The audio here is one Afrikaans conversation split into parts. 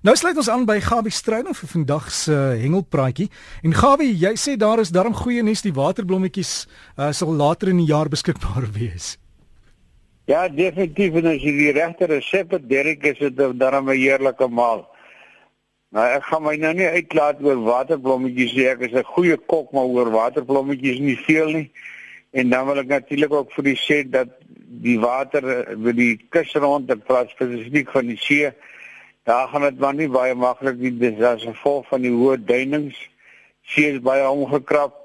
Nou sluit ons aan by Gabi Strydom vir vandag se uh, hengelpraatjie. En Gabi, jy sê daar is darm goeie nuus, die waterblommetjies uh, sal later in die jaar beskikbaar wees. Ja, definitief en as jy die regte resep het, Derek, is dit darm 'n heerlike maal. Nou ek gaan my nou nie uitlaat oor waterblommetjies nie. Ek is 'n goeie kok, maar oor waterblommetjies nie veel nie. En dan wil ek natuurlik ook vir die sê dat die water by die kus rond, dit plaas spesifiek van die see Daar gaan dit maar nie baie maklik nie. Dis as gevolg van die hoë duinings. Sy is baie omgekrap.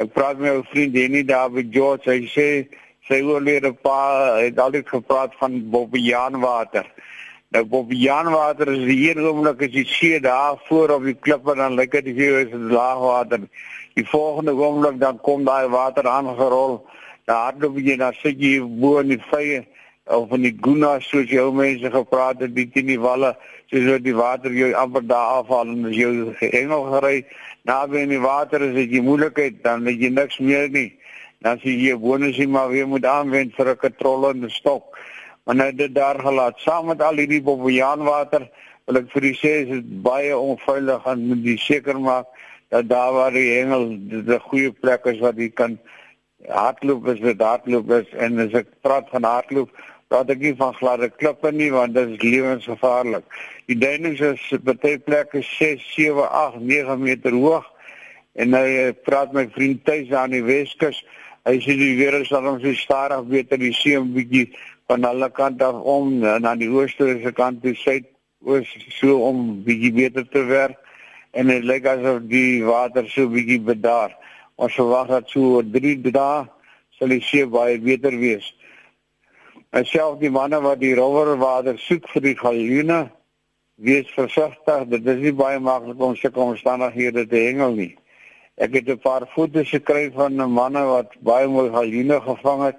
Ek praat met my vriend Denny daar by George. Hy sê sy oorlede pa het altyd gepraat van Bobbejaan-water. Nou Bobbejaan-water is die een oomblik as jy sien daar voor op die klippe dan lyk dit jou is dit laagwater. Die volgende oomblik dan kom daai water aangerol. Daar hardloop jy na sit jy bo in die vye of in die guna soos jou mense gepraat het die teen die walle soos wat die water jou amper daar afhaal en as jou engel gery naby in die water is dit jy moeilikheid dan het jy niks meer nie. Dan sê jy bonus jy maar weer moet aanwend vir 'n kontrole stok. Maar nou dit daar gelaat saam met al hierdie bobbejaan water wil ek vir u sê is dit baie onveilig en moet jy seker maak dat daar waar die engel dit 'n goeie plek is wat jy kan hardloop as dit hardloop is en as ek praat van hardloop praat ek nie van gladde klippe nie want dit is lewensgevaarlik. Die duinings is baie plekke 6, 7, 8, 9 meter hoog en eh, praat my vriend tuis aan die Weskus. Hy sê die weer is dan so stadig beter die see 'n bietjie van alle kante af om aan die ooste se kant toe suid oos so om bietjie beter te werk en dit lyk asof die water so bietjie bedaar. Ons verwag dat so 3 dae sal die see baie beter wees. En self die manne wat die rowerwater soek vir die galjoene, wees versigtig, dit is nie baie maklik om sulke omstandighede te hengel nie. Ek het 'n paar foto's gekry van 'n manne wat baie mooi galjoene gevang het,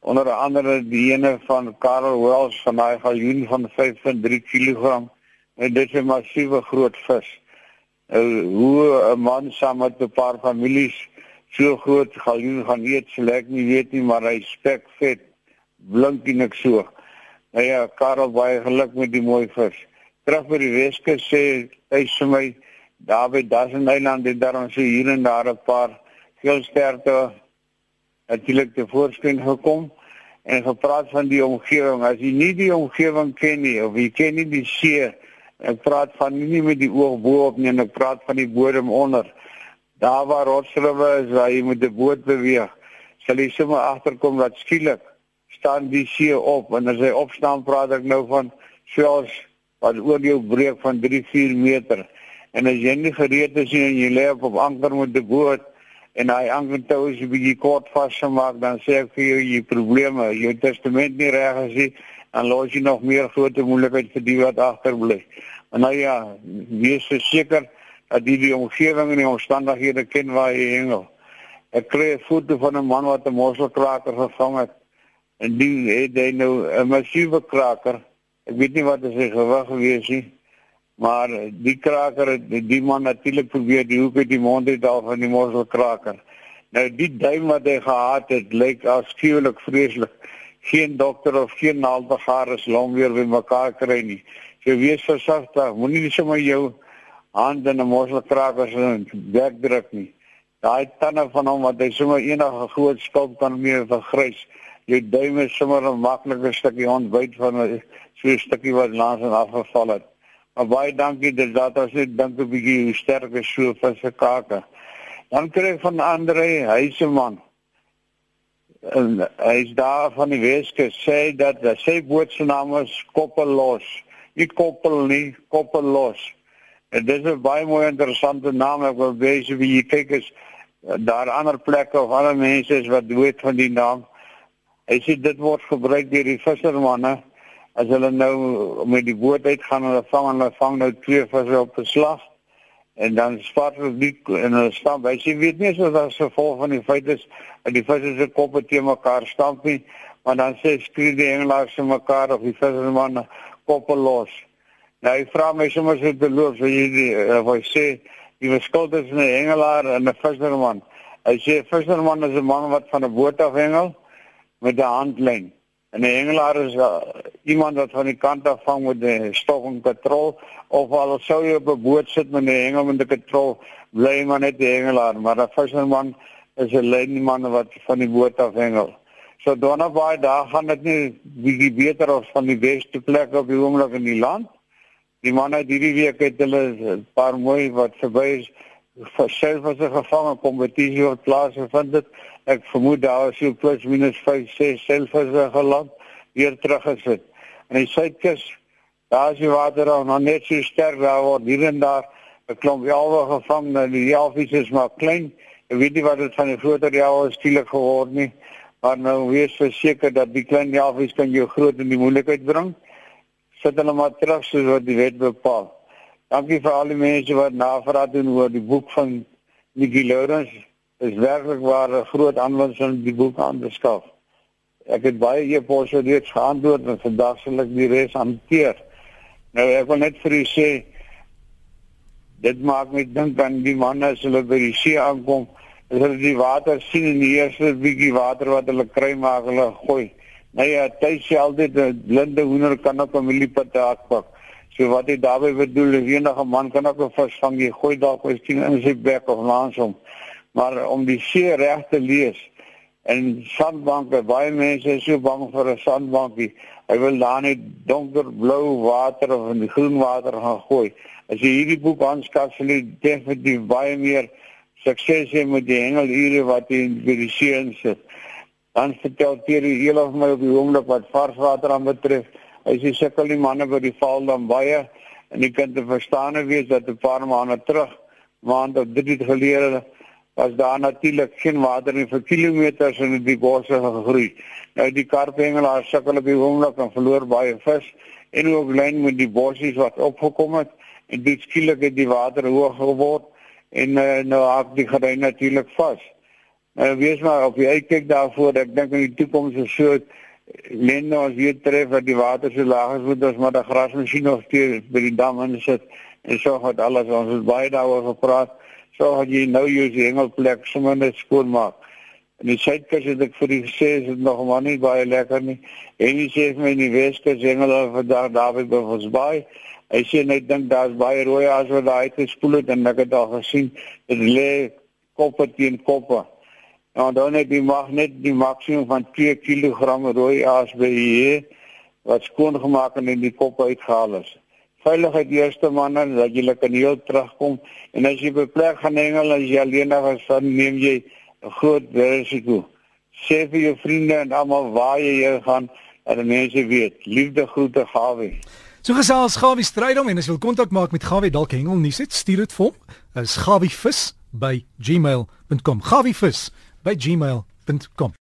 onder andere die ene van Karel Wells van daai galjoen van 5.3 kg. En dit is 'n massiewe groot vis. Nou, hoe 'n man saam met 'n paar families so groot galjoen gaan eet, sal ek nie weet nie, maar hy spek vet blink en ek so. Nou ja, Karel baie geluk met die mooi vis. Terug by die Weskus sê hy vir my daar by Dasen Eiland het daar ons hier en daar 'n paar veelsterte natuurlik te voorskyn gekom en gepraat van die omgewing. As jy nie die omgewing ken nie of jy ken nie die see, ek praat van nie met die oog bo op nie, ek praat van die bodem onder. Daar waar rotsriwe is waar jy met 'n boot beweeg, sal jy sommer agterkom dat skielik staan die see op. En as hy opstaan praat ek nou van swels wat oor jou breek van 3 4 meter. En as jy nie gereed is en jy lê op anker met die boot en hy anker toe is bietjie kort vasgemaak dan sê ek vir jou jy probleme jou testament nie reg is nie en los jy nog meer groot moeilikheid vir die wat agterbly en nou ja wees verseker dat jy die omgewing en die omstandighede ken waar jy hengel. Ek kry 'n foto van 'n man wat 'n mosselkraker gevang het die het hy nou 'n massiewe kraker. Ek weet nie wat dit se gewig gewees nie. Maar die kraker die man natuurlik probeer die hoek uit die mond uit al van die morsel kraker. Nou die duim wat hy gehad het, lyk afskuwelik vreeslik. Geen dokter of geen naaldbegaarders long weer by mekaar kry nie. So wees versigtig. Moenie net sommer jou hand in 'n morsel kraker se werk druk nie. Daai tande van hom wat hy sommer enige groot skulp kan mee vergrys jou duim is sommer 'n maklike stukkie ontbyt van 'n so 'n stukkie wat langs en afgeval het. Maar baie dankie dat dat as net dink 'n bietjie hoe sterk is so vir se kake. Dan kry ek van Andre Heiseman. En hy is daar van die Weske sê dat sy boot se naam is Koppellos. Nie koppel nie, Koppellos. En dit is 'n baie mooi interessante naam. Ek wil weet wie jy kyk is daar ander plekke of ander mense is wat weet van die naam. Hy sê dit word gebruik deur die vissermanne as hulle nou met die boot uitgaan en hulle vang en hulle vang nou twee visse op 'n slag en dan spaar hulle die en hulle stamp. Hy sê weet nie so dat se vol van die feit is dat die visse se koppe te mekaar stamp nie, maar dan sê skree die engelaars se mekaar of die vissermanne koppe los. Nou hy vra my sommer so te loop so jy die uh, hy sê die verskil tussen 'n engelaar en 'n visserman. Hy sê visserman is 'n man wat van 'n boot af hengel met 'n handlyn. En 'n hengelaar is uh, iemand wat van die kant af vang met 'n stok en katrol of al sou jy op 'n boot sit met 'n hengel met 'n katrol, bly maar net die hengelaar, maar 'n visserman is 'n lynman wat van die boot af hengel. So Donna Bay daar gaan dit nie bietjie beter as van die beste plek op die oomblik in die land. Die manne hierdie week het hulle 'n paar mooi wat verby is self as 'n gevange kompetisie op plaas gevind het. Ek vermoed daar is so plus minus 5 6 self as 'n geland weer teruggesit. En die suidkus, daar is die water nog net so sterk daar word hier en daar 'n klomp jalwe gevang en die jalfies is maar klein. Ek weet nie wat dit van die groter jalwe skielik geword nie. Maar nou wees verseker dat die klein jalfies kan jou groot in die moeilikheid bring. Sit hulle maar terug soos wat die wet bepaal. Dankie vir al die mense wat navraag doen oor die boek van Nicky Lawrence. Is werklik waar 'n groot aanwinst om die boek aan te skaf. Ek het baie e-posse reeds geantwoord en vandag sal ek die res hanteer. Nou ek wil net vir u sê dit maak my dink aan die manne as hulle by die see aankom, as hulle die water sien en die eerste bietjie water wat hulle kry maak hulle gooi. Nou ja, tyd sê altyd 'n blinde hoender kan op 'n mieliepad pak. So wat hy daarby bedoel, enige man kan ook 'n vis vang, jy gooi dalk eens tien in sy bek of langs hom. Maar om die see reg te lees en sandbanke, baie mense is so bang vir 'n sandbankie. Hy wil daar net donkerblou water of in die groen water gaan gooi. As jy hierdie boek aanskaf, sal jy definitief baie meer sukses hê met die hengelure wat jy in die see insit. Dan vertel jy hier of my op die oomblik wat varswater aan betref. Hy sê sukkel die manne by die val dan baie en die kind te verstaan wees dat 'n paar maande terug, maand of drie gelede was daar natuurlik geen water nie vir kilometers in die bosse gegroei. Nou die karpengelaar sukkel op die oomblik en verloor baie vis en ook lyn met die bossies wat opgekom het en dit skielik het die water hoog geword en uh, nou hak die gerein natuurlik vas. Nou wees maar op die uitkyk daarvoor, ek dink in die toekoms is so Len nou as jy tref dat die water so laag is, moet ons maar 'n grasmasjien of twee by die dam insit en so wat alles ons het baie daaroor gepraat. So dat jy nou jou hengelplek sommer net skoon maak. En die suidkus het ek vir die gesê is dit nog maar nie baie lekker nie. En jy sê vir my die weskus hengel vandag daar by ons baie. Hy sê net dink daar's baie rooi as wat daai te spoel het en ek het al gesien dit lê koppe teen koppe. Nou dan net die mag net die maksimum van 2 kg rooi aas by hier wat skoon gemaak en in die kop uitgehaal is. Veiligheid eerste manne dat jy lekker heel terugkom en as jy by plek gaan hengel as jy alleenig is dan neem jy 'n groot risiko. Sê vir jou vriende en almal waar jy gaan dat die mense weet. Liefde groete Gawie. So gesels Gawie Strydom en as jy wil kontak maak met Gawie dalk hengel nuus het stuur dit vir hom. Is gawievis by gmail.com. Gawievis by gmail.com